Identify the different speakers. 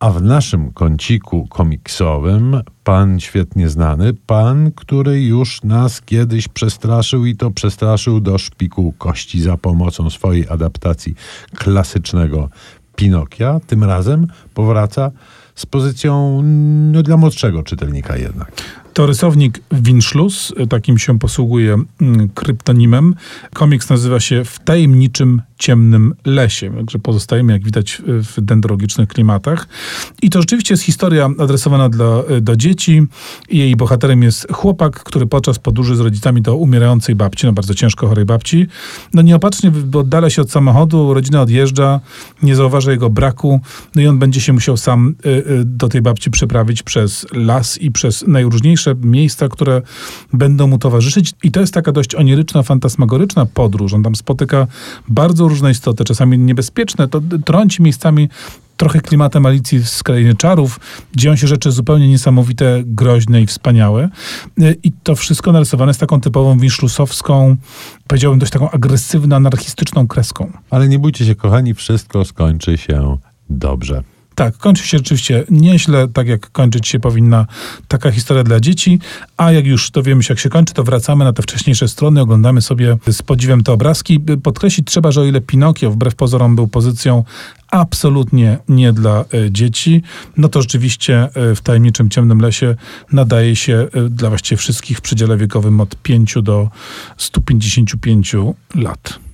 Speaker 1: A w naszym kąciku komiksowym pan świetnie znany, pan, który już nas kiedyś przestraszył i to przestraszył do szpiku kości za pomocą swojej adaptacji klasycznego Pinokia, tym razem powraca z pozycją no, dla młodszego czytelnika jednak.
Speaker 2: To rysownik Winschluss, takim się posługuje mm, kryptonimem. Komiks nazywa się W tajemniczym ciemnym lesie. Także pozostajemy, jak widać, w dendrologicznych klimatach. I to rzeczywiście jest historia adresowana dla, do dzieci. Jej bohaterem jest chłopak, który podczas podróży z rodzicami do umierającej babci, no bardzo ciężko chorej babci, no nieopatrznie oddala się od samochodu, rodzina odjeżdża, nie zauważa jego braku, no i on będzie się musiał sam y, y, do tej babci przeprawić przez las i przez najróżniejsze miejsca, które będą mu towarzyszyć. I to jest taka dość oniryczna, fantasmagoryczna podróż. On tam spotyka bardzo różne istoty, czasami niebezpieczne. To trąci miejscami trochę klimatem Alicji z Krainy Czarów. Dzieją się rzeczy zupełnie niesamowite, groźne i wspaniałe. I to wszystko narysowane z taką typową winszlusowską, powiedziałbym dość taką agresywną, anarchistyczną kreską.
Speaker 1: Ale nie bójcie się, kochani, wszystko skończy się dobrze.
Speaker 2: Tak, kończy się rzeczywiście nieźle, tak jak kończyć się powinna taka historia dla dzieci, a jak już dowiemy się, jak się kończy, to wracamy na te wcześniejsze strony, oglądamy sobie z podziwem te obrazki. Podkreślić trzeba, że o ile Pinokio wbrew pozorom był pozycją absolutnie nie dla e, dzieci, no to rzeczywiście e, w tajemniczym ciemnym lesie nadaje się e, dla właściwie wszystkich w przedziale wiekowym od 5 do 155 lat.